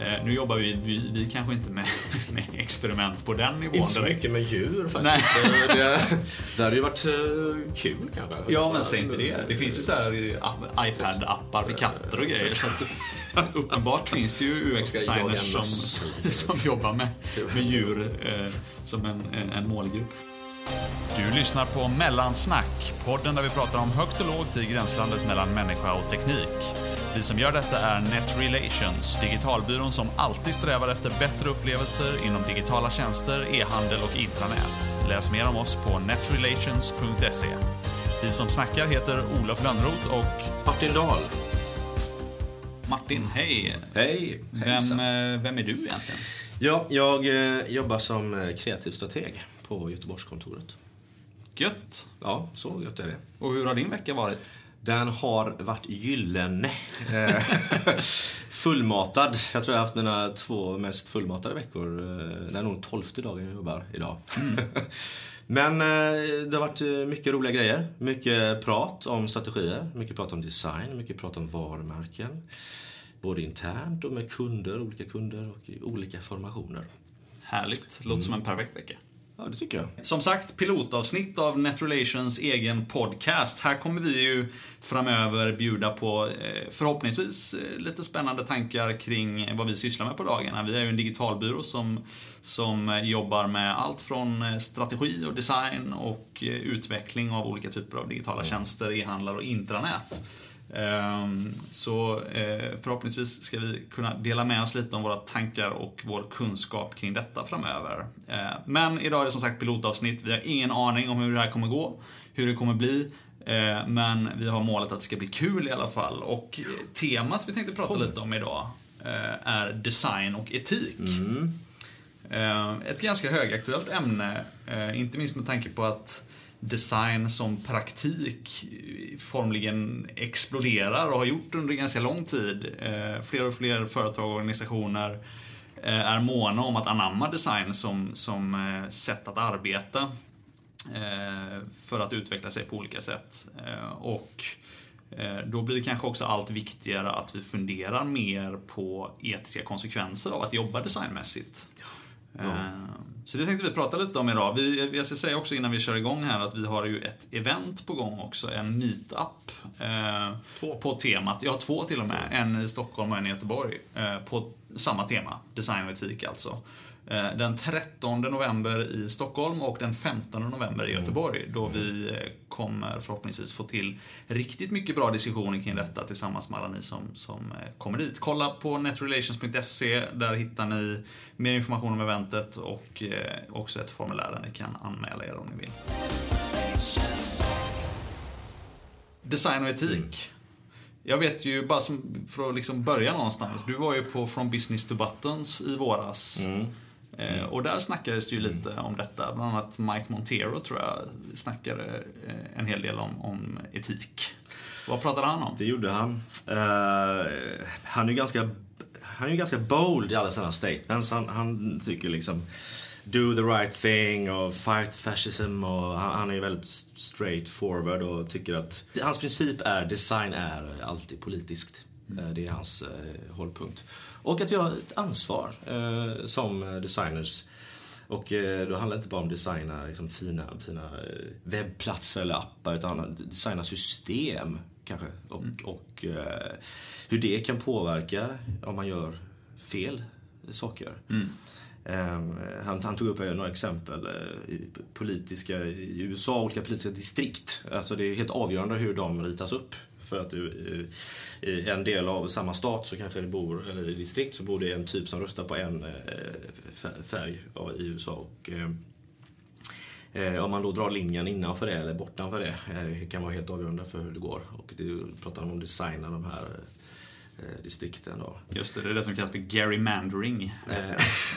Eh, nu jobbar vi, vi, vi kanske inte med, med experiment på den nivån Inte så direkt. mycket med djur faktiskt. Det, det, det hade ju varit eh, kul kanske. Ja, men säg inte det. Det finns ju så här app- iPad-appar för katter och grejer. Så att, uppenbart finns det ju UX-designers som, som jobbar med, med djur eh, som en, en, en målgrupp. Du lyssnar på Mellansnack, podden där vi pratar om högt och lågt i gränslandet mellan människa och teknik. Vi som gör detta är Net Relations, digitalbyrån som alltid strävar efter bättre upplevelser inom digitala tjänster, e-handel och intranät. Läs mer om oss på netrelations.se. Vi som snackar heter Olof Lönnroth och Martin Dahl. Martin, hej! Hej. Vem, Hejsan. eh, vem är du egentligen? Ja, jag eh, jobbar som eh, kreativ strateg på Göteborgskontoret. Gött! Ja, så gött är det. Och hur har din vecka varit? Den har varit gyllene. Eh, Fullmatad. Jag tror jag har haft mina två mest fullmatade veckor. Eh, Det är nog tolfte dagen jag jobbar idag. Men eh, det har varit mycket roliga grejer. Mycket prat om strategier, mycket prat om design, mycket prat om varumärken. Både internt och med kunder, olika kunder och i olika formationer. Härligt, låter som en perfekt vecka. Ja, det tycker jag. Som sagt, pilotavsnitt av Netrelations egen podcast. Här kommer vi ju framöver bjuda på eh, förhoppningsvis eh, lite spännande tankar kring vad vi sysslar med på dagarna. Vi är ju en digitalbyrå som, som eh, jobbar med allt från strategi och design och utveckling av olika typer av digitala tjänster, e-handlar och intranät. Ehm, Så eh, förhoppningsvis ska vi kunna dela med oss lite om våra tankar och vår kunskap kring detta framöver. Eh, Men idag är det som sagt pilotavsnitt. Vi har ingen aning om hur det här kommer gå, hur det kommer bli. Eh, Men vi har målet att det ska bli kul i alla fall. Och temat vi tänkte prata lite om idag är design och etik. Eh, Ett ganska högaktuellt ämne, inte minst med tanke på att design som praktik formligen exploderar och har gjort under ganska lång tid. Eh, fler och fler företag och organisationer eh, är måna om att anamma design som, som eh, sätt att arbeta för att utveckla sig på olika sätt. Och då blir det kanske också allt viktigare att vi funderar mer på etiska konsekvenser av att jobba designmässigt. Eh, Så det tänkte vi prata lite om idag. Vi, jag ska säga också innan vi kör igång här att vi har ju ett event på gång också, en meetup. Eh, Två. På temat, jag har två till och med, en i Stockholm och en i Göteborg. Eh, på samma tema, design och etik alltså. Eh, den 13 november i Stockholm och den 15 november i Göteborg då vi eh, kommer förhoppningsvis få till riktigt mycket bra diskussioner kring detta tillsammans med alla ni som, som eh, kommer dit. Kolla på netrelations.se, där hittar ni mer information om eventet och också ett formulär där ni kan anmäla er om ni vill. Design och etik. Jag vet ju, bara som, för att liksom börja någonstans. Du var ju på From Business to Buttons i våras. Eh, och där snackades det ju lite om detta. Bland annat Mike Montero tror jag snackade eh, en hel del om, om etik. Vad pratade han om? Det gjorde han. Eh, han är ju ganska, han är ganska bold i alla sina statements. Han, han tycker liksom do the right thing och fight fascism och han, han är väldigt straight forward och tycker att hans princip är design är alltid politiskt. Eh, Det är hans eh, hållpunkt. Och att vi har ett ansvar eh, som designers. Och eh, då handlar det inte bara om att designa liksom, fina, fina eh, webbplatser eller appar utan att designa system kanske. Och, och eh, hur det kan påverka om man gör fel saker. Eh, han, han tog upp eh, några exempel. eh, Politiska, I USA, olika politiska distrikt. Alltså det är helt avgörande hur de ritas upp. För att du, eh, i en del av samma stat så kanske det bor, eller i distrikt så bor det en typ som röstar på en eh, fär- färg i USA. Och, eh, om man då drar linjen innanför det eller bortanför det kan vara helt avgörande för hur det går. Och det pratar om att designa de här distrikten. Då. Just det, det är det som kallas för gerrymandering.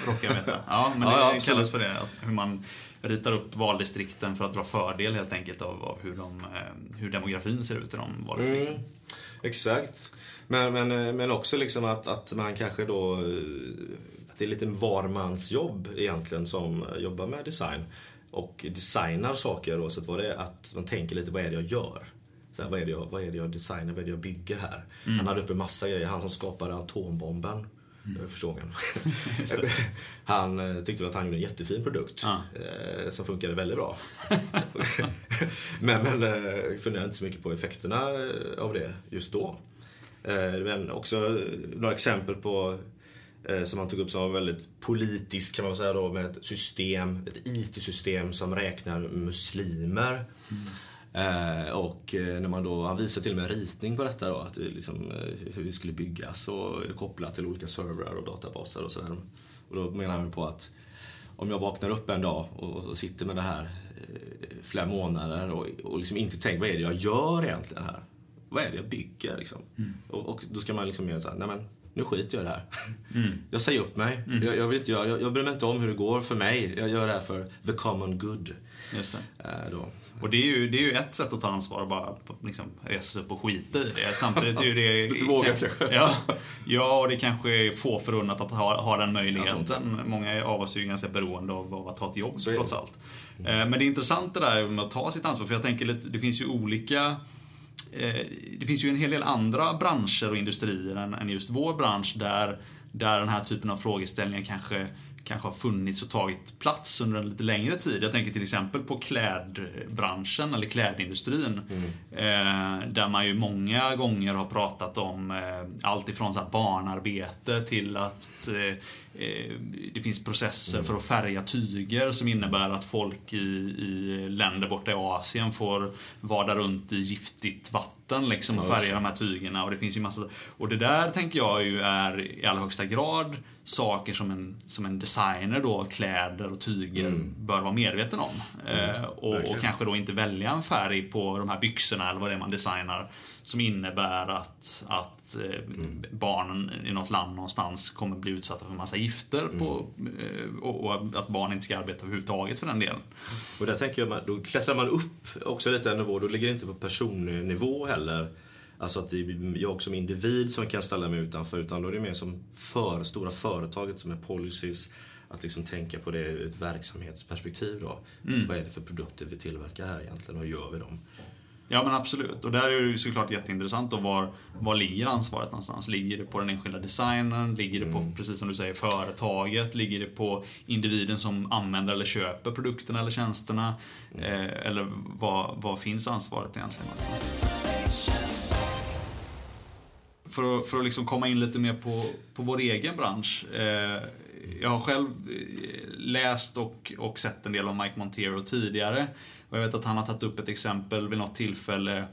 Råkar jag veta. Ja, men det ja, kallas för det. Hur man ritar upp valdistrikten för att dra fördel helt enkelt av, av hur, de, eh, hur demografin ser ut i de valdistrikten. Mm, exakt. Men, men, eh, men också liksom att, att man kanske då... eh, Att det är lite var mans jobb egentligen som jobbar med design. Och designar saker oavsett vad det är. Att man tänker lite, vad är det jag gör? Så här, vad, är det jag, vad är det jag designar, vad är det jag bygger här? Han hade uppe massa grejer. Han som skapade atombomben. Mm. förstången. han eh, tyckte att han gjorde en jättefin produkt ja. eh, som funkade väldigt bra. men men eh, funderade inte så mycket på effekterna eh, av det just då. Eh, men också några exempel på eh, som han tog upp som var väldigt politiskt kan man säga då med ett system, ett IT-system som räknar muslimer. Mm. Eh, och eh, när man då, han visade till och med en ritning på detta då, att det liksom, eh, hur det skulle byggas och kopplat till olika servrar och databaser och sådär. Och då menar han på att om jag vaknar upp en dag och, och sitter med det här eh, flera månader och, och liksom inte tänker vad är det jag gör egentligen här? Vad är det jag bygger liksom? Mm. Och, och, då ska man liksom göra såhär, nej men nu skiter jag i det här. Mm. Jag säger upp mig. Mm. Jag, jag, vill inte göra, jag, jag bryr mig inte om hur det går för mig. Jag gör det här för the common good. Just det. Äh. Och det är, ju, det är ju ett sätt att ta ansvar och bara liksom resa sig upp och skita i det. Samtidigt är ju det... Lite vågat kanske. Ja, ja, och det kanske är få förunnat att ha, ha den möjligheten. Många av oss är ju ganska beroende av, av att ha ett jobb, trots allt. Mm. Men det är intressant det där med att ta sitt ansvar, för jag tänker lite, det finns ju olika eh, det finns ju en hel del andra branscher och industrier än, än just vår bransch där, där den här typen av frågeställningar kanske kanske har funnits och tagit plats under en lite längre tid. Jag tänker till exempel på klädbranschen eller klädindustrin. Mm. Eh, där man ju många gånger har pratat om eh, allt ifrån så barnarbete till att eh, eh, det finns processer för att färga tyger som innebär att folk i, i länder borta i Asien får vada runt i giftigt vatten liksom och färga de här tygerna. Och det finns ju massa... Och det där tänker jag ju är i allra högsta grad saker som en, som en designer då av kläder och tyger mm. bör vara medveten om. Mm, eh, och, och, kanske då inte välja en färg på de här byxorna eller vad det är man designar som innebär att, att eh, mm. barnen i något land någonstans kommer bli utsatta för massa gifter på, eh, och, och, att barn inte ska arbeta överhuvudtaget för den delen. Och där tänker jag, då klättrar man upp också lite en nivå, då ligger det inte på personnivå heller Alltså att det är jag som individ som kan ställa mig utanför utan då är det mer som för stora företaget som är policies. Att liksom tänka på det ur ett verksamhetsperspektiv då. Mm. Vad är det för produkter vi tillverkar här egentligen och hur gör vi dem? Ja men absolut. Och där är det ju såklart jätteintressant då var, var ligger ansvaret någonstans? Ligger det på den enskilda designern? Ligger det på, mm. precis som du säger, företaget? Ligger det på individen som använder eller köper produkterna eller tjänsterna? Mm. Eh, eller vad, vad finns ansvaret egentligen? för att, för att liksom komma in lite mer på, på vår egen bransch. Eh, jag har själv eh, läst och, och sett en del av Mike Montero tidigare. Och jag vet att han har tagit upp ett exempel vid något tillfälle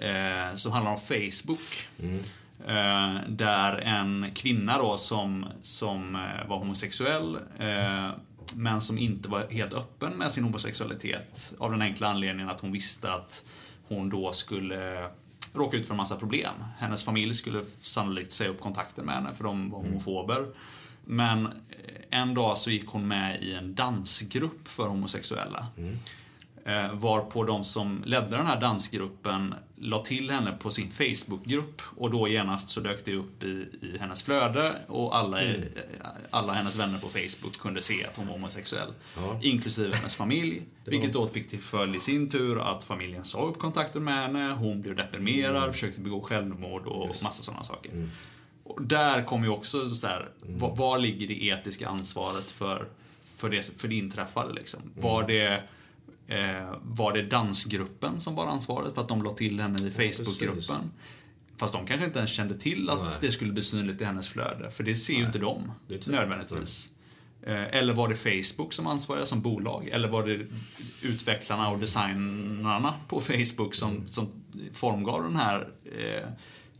eh, som handlar om Facebook. Mm. Eh, där en kvinna då som, som eh, var homosexuell eh, men som inte var helt öppen med sin homosexualitet. Av den enkla anledningen att hon visste att hon då skulle råka ut för en massa problem. Hennes familj skulle sannolikt säga upp kontakten med henne för de var mm. homofober. Men eh, en dag så gick hon med i en dansgrupp för homosexuella. Mm. Eh, varpå de som ledde den här dansgruppen la till henne på sin Facebookgrupp och då genast så dök det upp i, i hennes flöde och alla, mm. alla hennes vänner på Facebook kunde se att hon var homosexuell. Ja. Inklusive hennes familj. Vilket då fick till följd i sin tur att familjen sa upp kontakten med henne, hon blev deprimerad, mm. försökte begå självmord och yes. massa sådana saker. Mm. Och där kommer ju också så här, mm. var, var, ligger det etiska ansvaret för, för, det, för det inträffade liksom? Var mm. det eh, var det dansgruppen som bar ansvaret för att de la till henne i Facebookgruppen. Fast de kanske inte ens kände till att Nej. det skulle bli synligt i hennes flöde, för det ser Nej. ju inte de nödvändigtvis. Eh, eller var det Facebook som ansvarade som bolag? Eller var det utvecklarna och designarna på Facebook som, mm. som formgav den här eh,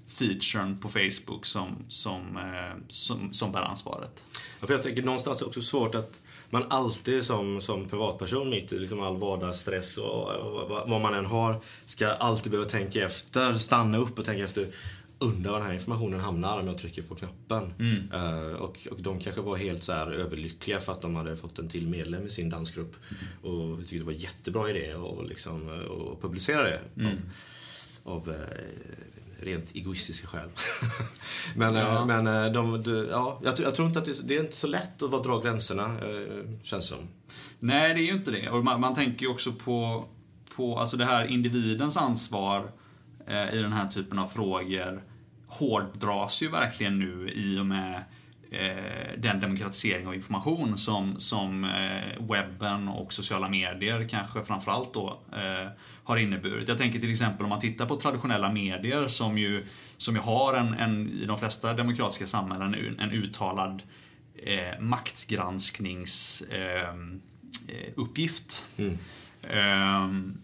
featuren på Facebook som, som, eh, som, som bär ansvaret? Ja, för jag tänker någonstans är det också svårt att man alltid som, som privatperson mitt i liksom all vardagsstress och, och, vad man än har ska alltid behöva tänka efter, stanna upp och tänka efter undrar var den här informationen hamnar om jag trycker på knappen. Mm. Uh, och, och de kanske var helt så här överlyckliga för att de hade fått en till medlem i sin dansgrupp. Mm. Och vi tyckte det var en jättebra idé att liksom, och publicera det. Mm. Av, av uh, rent egoistiska skäl. men ja. Eh, men eh, de, de, ja, jag, jag, tror inte att det, det, är inte så lätt att dra gränserna, eh, känns som. Nej, det är ju inte det. Och man, man tänker ju också på, på alltså det här individens ansvar eh, i den här typen av frågor hårddras ju verkligen nu i och med den demokratisering av information som, som eh, webben och sociala medier kanske framförallt då eh, har inneburit. Jag tänker till exempel om man tittar på traditionella medier som ju, som ju har en, en i de flesta demokratiska samhällen en, uttalad eh, maktgranskningsuppgift. Mm. Ehm,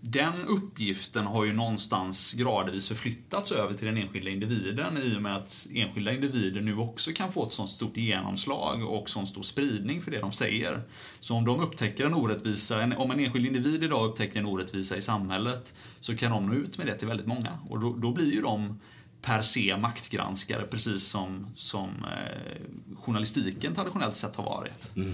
den uppgiften har ju någonstans gradvis förflyttats över till den enskilda individen i och med att enskilda individer nu också kan få ett sånt stort genomslag och sån stor spridning för det de säger. Så om de upptäcker en orättvisa, om en enskild individ idag upptäcker en orättvisa i samhället så kan de nå ut med det till väldigt många. Och då, då blir ju de per se maktgranskare, precis som, som eh, journalistiken traditionellt sett har varit. Mm.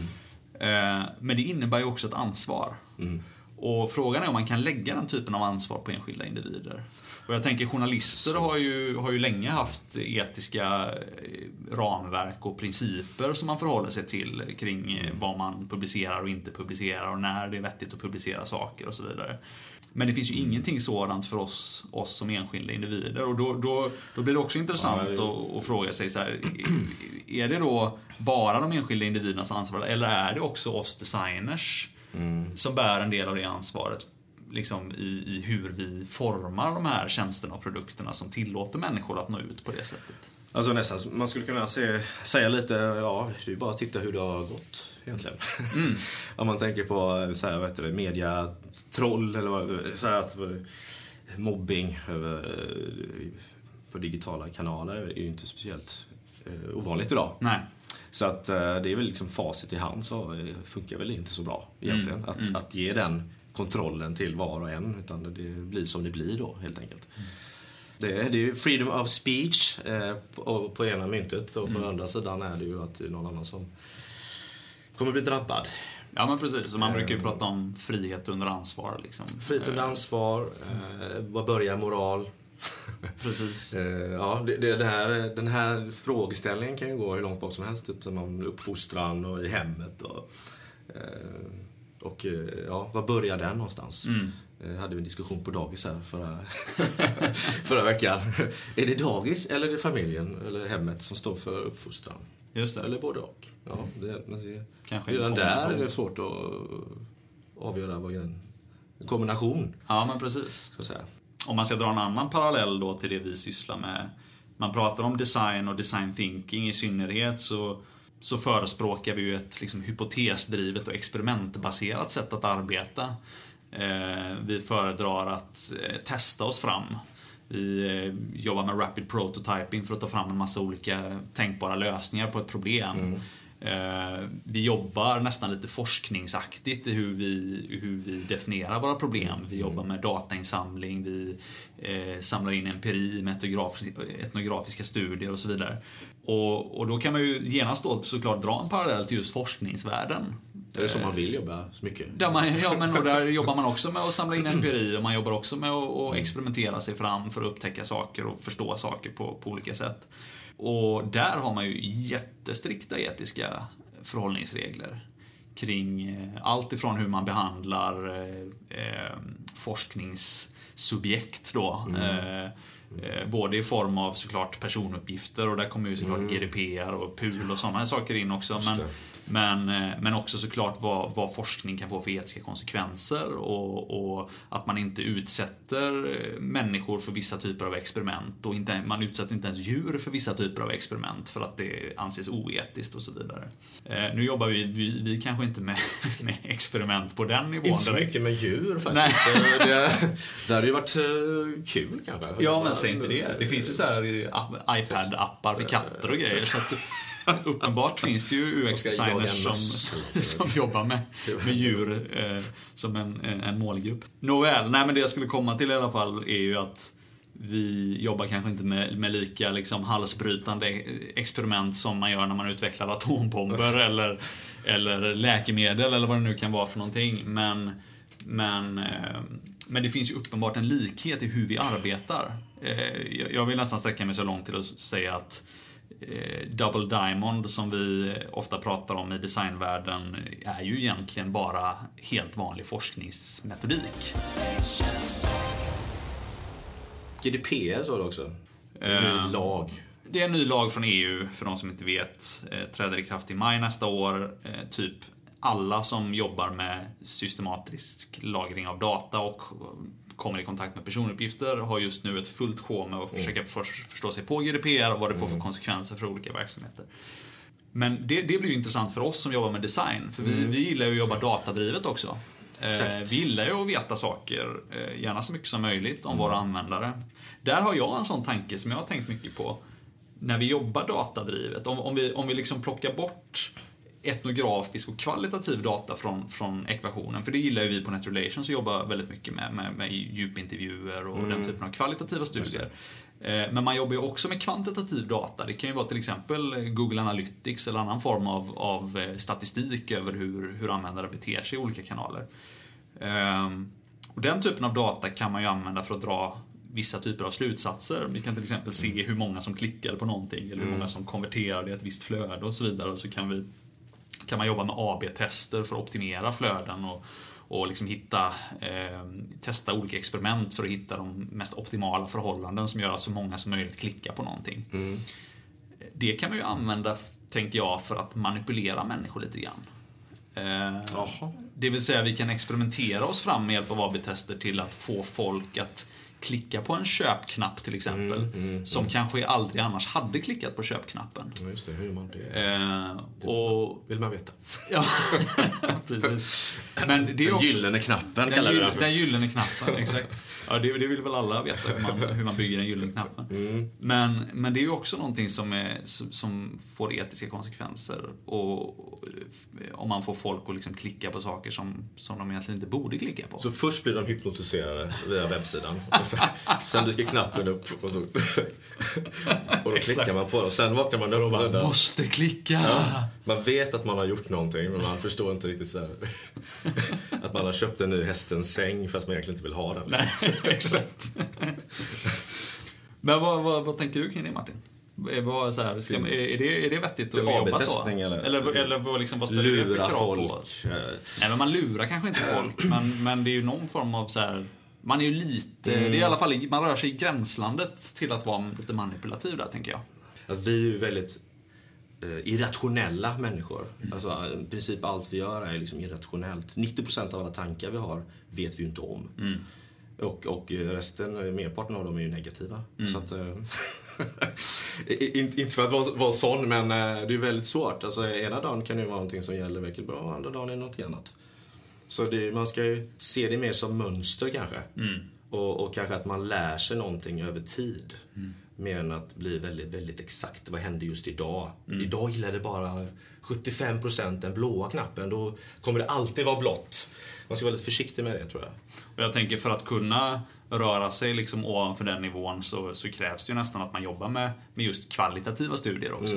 Eh, men det innebär ju också ett ansvar. Mm. Och frågan är om man kan lägga den typen av ansvar på enskilda individer. Och jag tänker journalister har ju, har ju länge haft etiska eh, ramverk och principer som man förhåller sig till kring eh, vad man publicerar och inte publicerar och när det är vettigt att publicera saker och så vidare. Men det finns ju ingenting sådant för oss, oss som enskilda individer och då, då, då blir det också intressant Ja, det- att, att fråga sig så här, är det då bara de enskilda individernas ansvar eller är det också oss designers som bär en del av det ansvaret liksom i, i hur vi formar de här tjänsterna och produkterna som tillåter människor att nå ut på det sättet. Alltså nästan, man skulle kunna se, säga lite, ja, det är bara att titta hur det har gått egentligen. Om man tänker på så här, vad heter det, mediatroll eller vad, så här att mobbing över, på digitala kanaler är ju inte speciellt eh, ovanligt idag. Nej. Så att eh, det är väl liksom facit i hand så eh, funkar väl inte så bra egentligen. Att, att ge den kontrollen till var och en utan det blir som det blir då helt enkelt. Det, det är ju freedom of speech eh, på, på ena myntet och på den andra sidan är det ju att det är någon annan som kommer bli drabbad. Ja men precis, så man brukar ju prata om frihet under ansvar. Liksom. Frihet under Eh, ansvar, eh, var börjar moral? Precis. Eh, ja, det, det, det här, den här frågeställningen kan ju gå hur långt bak som helst. Typ som om uppfostran och i hemmet. Och, eh, och eh, ja, var börjar den någonstans? Mm. Eh, hade vi en diskussion på dagis här förra, förra veckan. Är det dagis eller är det familjen eller hemmet som står för uppfostran? Just det. Eller både och. Ja, det, men det, Kanske redan där är det svårt att avgöra vad en en kombination, Ja men precis. så att säga. Om man ska dra en annan parallell då till det vi sysslar med. Man pratar om design och design thinking i synnerhet så, så förespråkar vi ju ett liksom, hypotesdrivet och experimentbaserat sätt att arbeta. Eh, vi föredrar att eh, testa oss fram. Vi eh, jobbar med rapid prototyping för att ta fram en massa olika tänkbara lösningar på ett problem. Mm vi jobbar nästan lite forskningsaktigt i hur vi, hur vi definierar våra problem. Vi jobbar med datainsamling, vi eh, samlar in empiri med etnografiska, studier och så vidare. Och, och då kan man ju genast då såklart dra en parallell till just forskningsvärlden. Är det så man vill jobba så mycket? Där, man, ja, men och där jobbar man också med att samla in empiri och man jobbar också med att, att experimentera sig fram för att upptäcka saker och förstå saker på, på olika sätt. Och där har man ju jättestrikta etiska förhållningsregler kring eh, allt ifrån hur man behandlar eh, eh, forskningssubjekt då. Eh, eh, både i form av såklart personuppgifter och där kommer ju såklart GDPR och PUL och sådana saker in också. Men. Men, eh, men också såklart vad, vad forskning kan få för etiska konsekvenser och, och att man inte utsätter eh, människor för vissa typer av experiment och inte, man utsätter inte ens djur för vissa typer av experiment för att det anses oetiskt och så vidare. Eh, nu jobbar vi, vi, vi kanske inte med, med experiment på den nivån Inte så direkt. mycket med djur Nej. faktiskt. Det, det, det hade ju varit eh, kul kanske. Ja, men säg inte det. Det finns ju så här iPad-appar för katter och grejer. Uppenbart finns det ju UX-designers som, som jobbar med, med djur eh, som en, en målgrupp. Nåväl, nej men det jag skulle komma till i alla fall är ju att vi jobbar kanske inte med, med lika liksom, halsbrytande experiment som man gör när man utvecklar atombomber eller, eller läkemedel eller vad det nu kan vara för någonting. Men, men, eh, men det finns ju uppenbart en likhet i hur vi arbetar. Eh, jag- vill nästan sträcka mig så långt till att säga att Double Diamond som vi ofta pratar om i designvärlden är ju egentligen bara helt vanlig forskningsmetodik. GDPR sa du också. Det är Eh. en ny lag. det är en ny lag från EU, för de som inte vet. Eh, träder i kraft i maj nästa år. Eh, typ alla som jobbar med systematisk lagring av data och kommer i kontakt med personuppgifter har just nu ett fullt sjå med att försöka för, förstå sig på GDPR och vad det får för konsekvenser för olika verksamheter. Men det, det blir ju intressant för oss som jobbar med design, för vi, vi gillar ju att jobba datadrivet också. Eh, Exakt. vi gillar ju att veta saker, eh, gärna så mycket som möjligt, om våra användare. Där har jag en sån tanke som jag har tänkt mycket på när vi jobbar datadrivet. Om, om, vi, om vi liksom plockar bort etnografisk och kvalitativ data från, från ekvationen. För det gillar ju vi på NetRelations att jobba väldigt mycket med, med, med djupintervjuer och den typen av kvalitativa studier. Eh, Men man jobbar ju också med kvantitativ data. Det kan ju vara till exempel Google Analytics eller annan form av, av eh, statistik över hur, hur användare beter sig i olika kanaler. Ehm, Och den typen av data kan man ju använda för att dra vissa typer av slutsatser. Vi kan till exempel se hur många som klickade på någonting eller hur många som konverterade i ett visst flöde och så vidare. Och så kan, vi, kan man jobba med AB-tester för att optimera flöden och, och liksom hitta, eh, testa olika experiment för att hitta de mest optimala förhållanden som gör att så många som möjligt klickar på någonting. Det kan man ju använda, tänker jag, för att manipulera människor lite grann. Eh, det vill säga, vi kan experimentera oss fram med hjälp av AB-tester till att få folk att klicka på en köpknapp till exempel. Mm, som kanske aldrig annars hade klickat på köpknappen. Ja, just det. Hur gör man det? Eh, och, Vill man veta. ja, precis. Men det är Den också, gyllene knappen den, kallar vi den för. den gyllene knappen, exakt. Ja, det, det vill väl alla veta hur man, hur man bygger den gyllene knappen. Mm. Men, men det är ju också någonting som, är, som- får etiska konsekvenser. Och, och om man får folk att liksom klicka på saker som, som de egentligen inte borde klicka på. Så först blir de hypnotiserade via webbsidan. Och sen, sen dyker knappen upp och, så, och då Exakt. klickar man på det. Och sen vaknar man upp och undrar. Måste klicka! Man vet att man har gjort någonting men man förstår inte riktigt så här. Att man har köpt en ny hästens säng fast man egentligen inte vill ha den. Nej, exakt. Men vad, vad, vad tänker du kring det Martin? Är, vad, så här, ska, är, är, det, är det vettigt att jobba så? Eller? Eller, eller vad, liksom, vad ställer det för Lura krav folk. på? Nej, men man lurar kanske inte folk, men, men det är ju någon form av så här... Man är ju lite... Det är i alla fall, man rör sig i gränslandet till att vara lite manipulativ där, tänker jag. Att vi är ju väldigt eh, irrationella människor. Alltså, I princip allt vi gör är liksom irrationellt. 90% av alla tankar vi har vet vi ju inte om. Och, och resten, merparten av dem är ju negativa. Så att, eh, in- inte för att vara, vara sån, men eh, det är väldigt svårt. Alltså, ena dagen kan det ju vara någonting som gäller verkligen bra, andra dagen är det någonting annat. Så det, man ska ju se det mer som mönster kanske. Och, och kanske att man lär sig någonting över tid. Mer än att bli väldigt, väldigt exakt. Vad hände just idag? Idag gillade bara 75% den blåa knappen. Då kommer det alltid vara blått. Man ska vara lite försiktig med det tror jag. Och jag tänker för att kunna röra sig liksom ovanför den nivån så, så krävs det ju nästan att man jobbar med, med just kvalitativa studier också.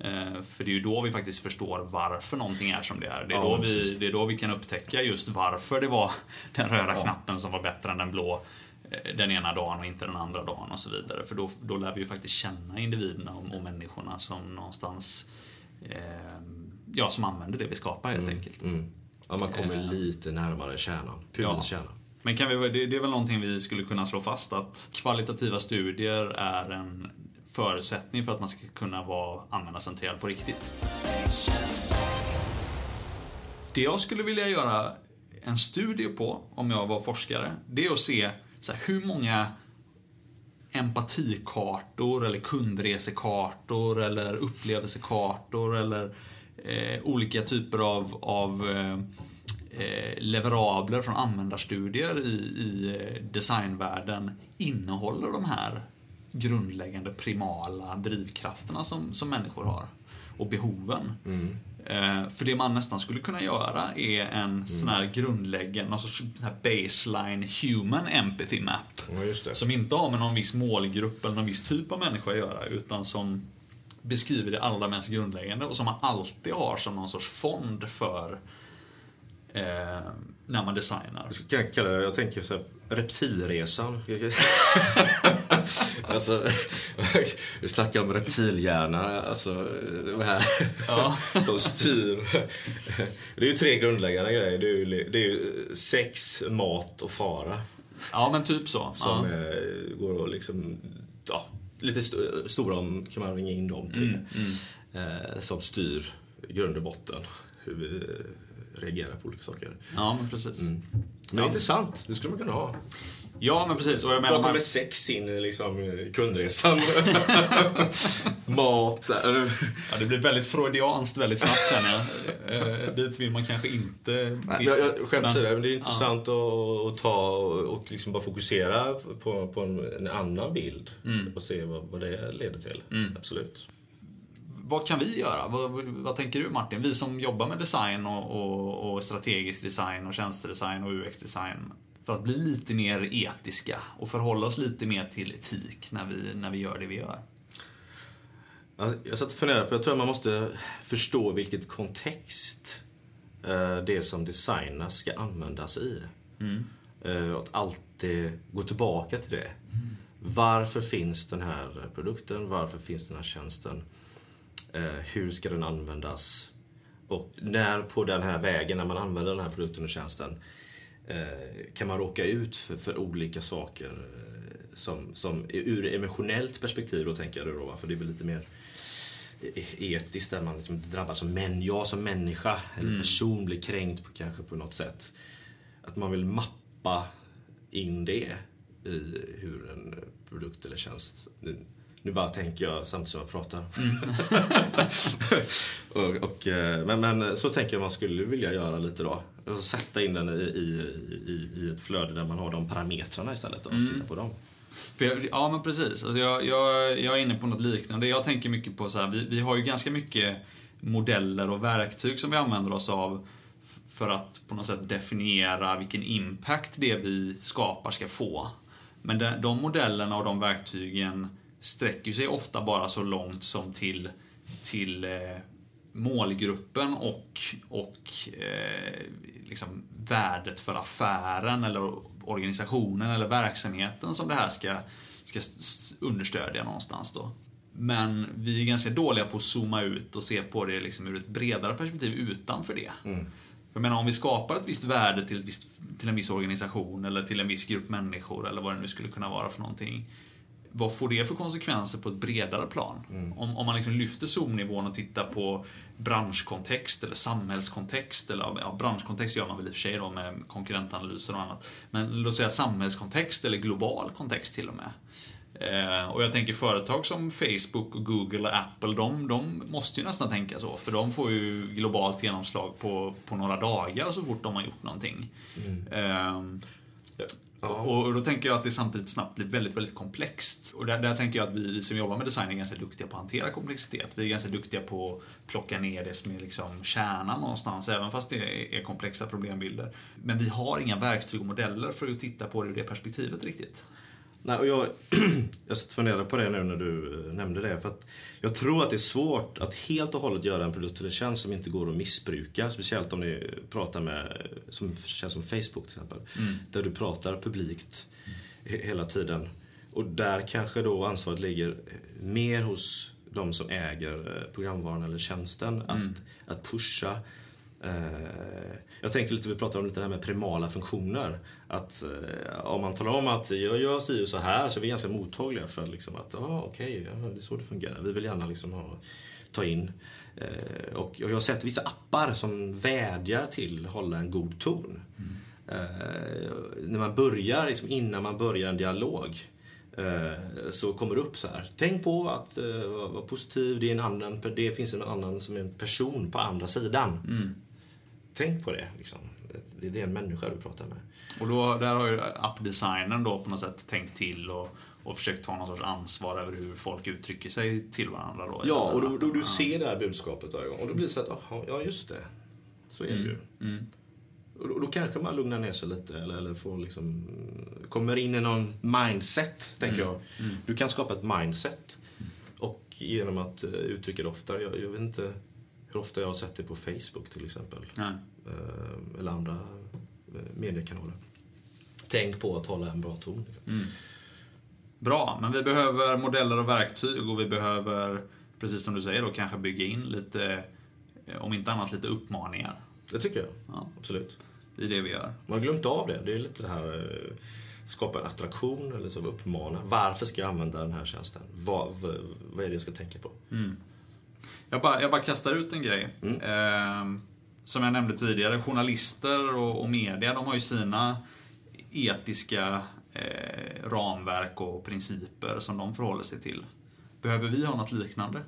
Eh, för det är ju då vi faktiskt förstår varför någonting är som det är. Det är, Ja, då, vi, precis. det är då vi kan upptäcka just varför det var den röda knappen som var bättre än den blå eh, den ena dagen och inte den andra dagen och så vidare. För då, då lär vi ju faktiskt känna individerna och, och människorna som någonstans eh, ja, som använder det vi skapar helt enkelt. Mm. Ja, man kommer lite närmare kärnan. Pudelns Ja. kärna. Men kan vi, det, det är väl någonting vi skulle kunna slå fast att kvalitativa studier är en förutsättning för att man ska kunna vara användarcentrerad på riktigt. Det jag skulle vilja göra en studie på, om jag var forskare, det är att se så här, hur många empatikartor eller kundresekartor eller upplevelsekartor eller eh, olika typer av, av eh, eh, leverabler från användarstudier i, i designvärlden innehåller de här grundläggande primala drivkrafterna som, som människor har och behoven. Eh, för det man nästan skulle kunna göra är en sån här grundläggande, sorts sån här baseline human empathy map. Ja. Som inte har med någon viss målgrupp eller någon viss typ av människa att göra, utan som beskriver det allra mest grundläggande och som man alltid har som någon sorts fond för eh, när man designar. Jag skulle kalla det, jag tänker så här, reptilresan. alltså, vi snackar om reptilhjärna, alltså det här Ja. som styr. Det är ju tre grundläggande grejer. Det är ju, det är ju sex, mat och fara. Ja, men typ så. Som ja. går att liksom, ja, lite st stora kan man ringa in dem till. Mm, Eh, som styr grund och botten hur vi reagerar på olika saker. Ja, men precis. Men Ja. intressant, det skulle man kunna ha. Ja, men precis. Och jag menar, Var kommer man, sex in i liksom, eh, kundresan? Mat. ja, det blir väldigt freudianskt väldigt snabbt känner jag. Eh, dit vill man kanske inte... Nej, men jag, jag skämt åsido, men det är intressant att, att ta och, och liksom bara fokusera på, på en, en annan bild och se vad, vad det leder till. Absolut. Vad kan vi göra? Vad, vad tänker du Martin? Vi som jobbar med design och, och, och strategisk design och tjänstedesign och UX-design. För att bli lite mer etiska och förhålla oss lite mer till etik när vi, när vi gör det vi gör. Jag, jag satt och funderade på, jag tror att man måste förstå vilket kontext eh, det som designas ska användas i. Eh, och att alltid gå tillbaka till det. Varför finns den här produkten? Varför finns den här tjänsten? Eh, hur ska den användas? Och när på den här vägen, när man använder den här produkten och tjänsten, eh, kan man råka ut för, för olika saker eh, som, som ur emotionellt perspektiv då tänker jag då, va? för det är väl lite mer e- etiskt där man liksom drabbas som män, jag som människa eller person blir kränkt på, kanske på något sätt. Att man vill mappa in det i hur en produkt eller tjänst nu, bara tänker jag samtidigt som jag pratar. och, och, eh, men, men så tänker jag man skulle vilja göra lite då. Alltså sätta in den i, i, i, i ett flöde där man har de parametrarna istället och titta på dem. Jag, ja, men precis. Alltså jag, jag, jag är inne på något liknande. Jag tänker mycket på så här, vi, vi har ju ganska mycket modeller och verktyg som vi använder oss av för att på något sätt definiera vilken impact det vi skapar ska få. Men de, de modellerna och de verktygen sträcker sig ofta bara så långt som till, till eh, målgruppen och, och eh, liksom värdet för affären eller organisationen eller verksamheten som det här ska, ska understödja någonstans då. Men vi är ganska dåliga på att zooma ut och se på det liksom ur ett bredare perspektiv utanför det. Jag menar, om vi skapar ett visst värde till, ett visst, till en viss organisation eller till en viss grupp människor eller vad det nu skulle kunna vara för någonting. Vad får det för konsekvenser på ett bredare plan? Om, om man liksom lyfter zoomnivån och tittar på branschkontext eller samhällskontext. Eller, ja, branschkontext gör man väl i och för sig då med konkurrentanalyser och annat. Men låt säga samhällskontext eller global kontext till och med. Eh, och jag tänker företag som Facebook, och Google och Apple, de, de måste ju nästan tänka så. För de får ju globalt genomslag på, på några dagar så fort de har gjort någonting. Ehm, Ja. och, och då tänker jag att det samtidigt snabbt blir väldigt, väldigt komplext. Och där, där tänker jag att vi, vi som jobbar med design är ganska duktiga på att hantera komplexitet. Vi är ganska duktiga på att plocka ner det som är liksom kärnan någonstans, även fast det är, är komplexa problembilder. Men vi har inga verktyg och modeller för att titta på det ur det perspektivet riktigt. Nej, och jag, jag funderade på det nu när du eh, nämnde det. För att jag tror att det är svårt att helt och hållet göra en produkt eller tjänst som inte går att missbruka. Speciellt om ni pratar med, som känns som Facebook till exempel. Där du pratar publikt he- hela tiden. Och där kanske då ansvaret ligger mer hos de som äger eh, programvaran eller tjänsten. Att, att pusha Eh, jag tänker lite, vi pratade om lite det här med primala funktioner. Att eh, om man talar om att jag gör si och så här så är vi ganska mottagliga för liksom att, ah, okej, okay, det är så det fungerar. Vi vill gärna liksom ha, ta in. Eh, och jag har sett vissa appar som vädjar till att hålla en god ton. Eh, när man börjar, liksom innan man börjar en dialog eh, så kommer det upp så här. Tänk på att uh, vara positiv, det, är en annan, det finns en annan som är en person på andra sidan. Mm. Tänk på det. Liksom. Det det är en människa du pratar med. Och då, där har ju appdesignern då på något sätt tänkt till och, och försökt ta någon sorts ansvar över hur folk uttrycker sig till varandra. Då, Ja, och då, då du ser det här budskapet varje gång. Och då blir det så att, aha, ja just det. Så är det ju. Och då, då kanske man lugnar ner sig lite eller, eller får liksom, kommer in i någon mindset, tänker jag. Du kan skapa ett mindset. Och genom att uh, uttrycka det oftare. Jag, jag vet inte hur ofta jag har sett det på Facebook till exempel. Eh, eller andra eh, mediekanaler. Tänk på att hålla en bra ton. Bra, men vi behöver modeller och verktyg och vi behöver, precis som du säger, då, kanske bygga in lite, eh, om inte annat, lite uppmaningar Det tycker jag. Ja. Absolut. i det vi gör. Man har glömt av det. Det är lite det här... eh, skapa en attraktion eller som uppmanar. Varför ska jag använda den här tjänsten? Vad, vad, vad är det jag ska tänka på? Jag bara, jag bara kastar ut en grej. Mm. Eh, som jag nämnde tidigare, journalister och, och media, de har ju sina etiska eh, ramverk och principer som de förhåller sig till. Behöver vi ha något liknande?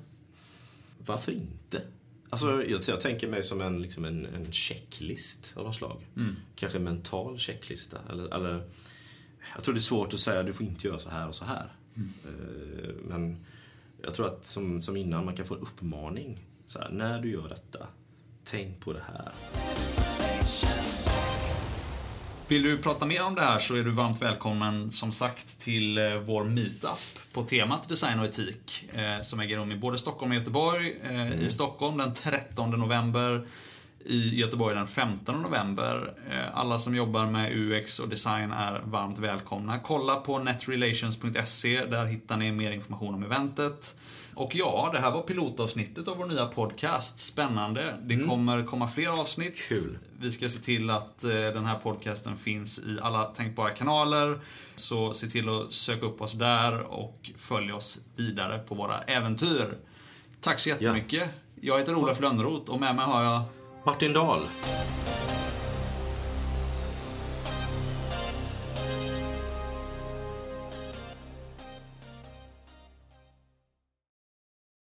Varför inte? Alltså, jag, jag tänker mig som en, liksom en, en checklist av något slag. Kanske en mental checklista. Eller, eller, jag tror det är svårt att säga du får inte göra så här och så här. Eh, Men jag tror att som, som innan, man kan få en uppmaning. Så här, när du gör detta, tänk på det här. Vill du prata mer om det här så är du varmt välkommen som sagt till eh, vår meetup på temat design och etik eh, som äger rum i både Stockholm och Göteborg. Eh, I Stockholm den 13 november, i Göteborg den 15 november. Eh, alla som jobbar med UX och design är varmt välkomna. Kolla på netrelations.se, där hittar ni mer information om eventet. Och ja, det här var pilotavsnittet av vår nya podcast. Spännande. Det kommer komma fler avsnitt. Kul. Vi ska se till att eh, den här podcasten finns i alla tänkbara kanaler. Så se till att söka upp oss där och följ oss vidare på våra äventyr. Tack så jättemycket. Jag heter Olof Lönnroth och med mig har jag Martin Dahl.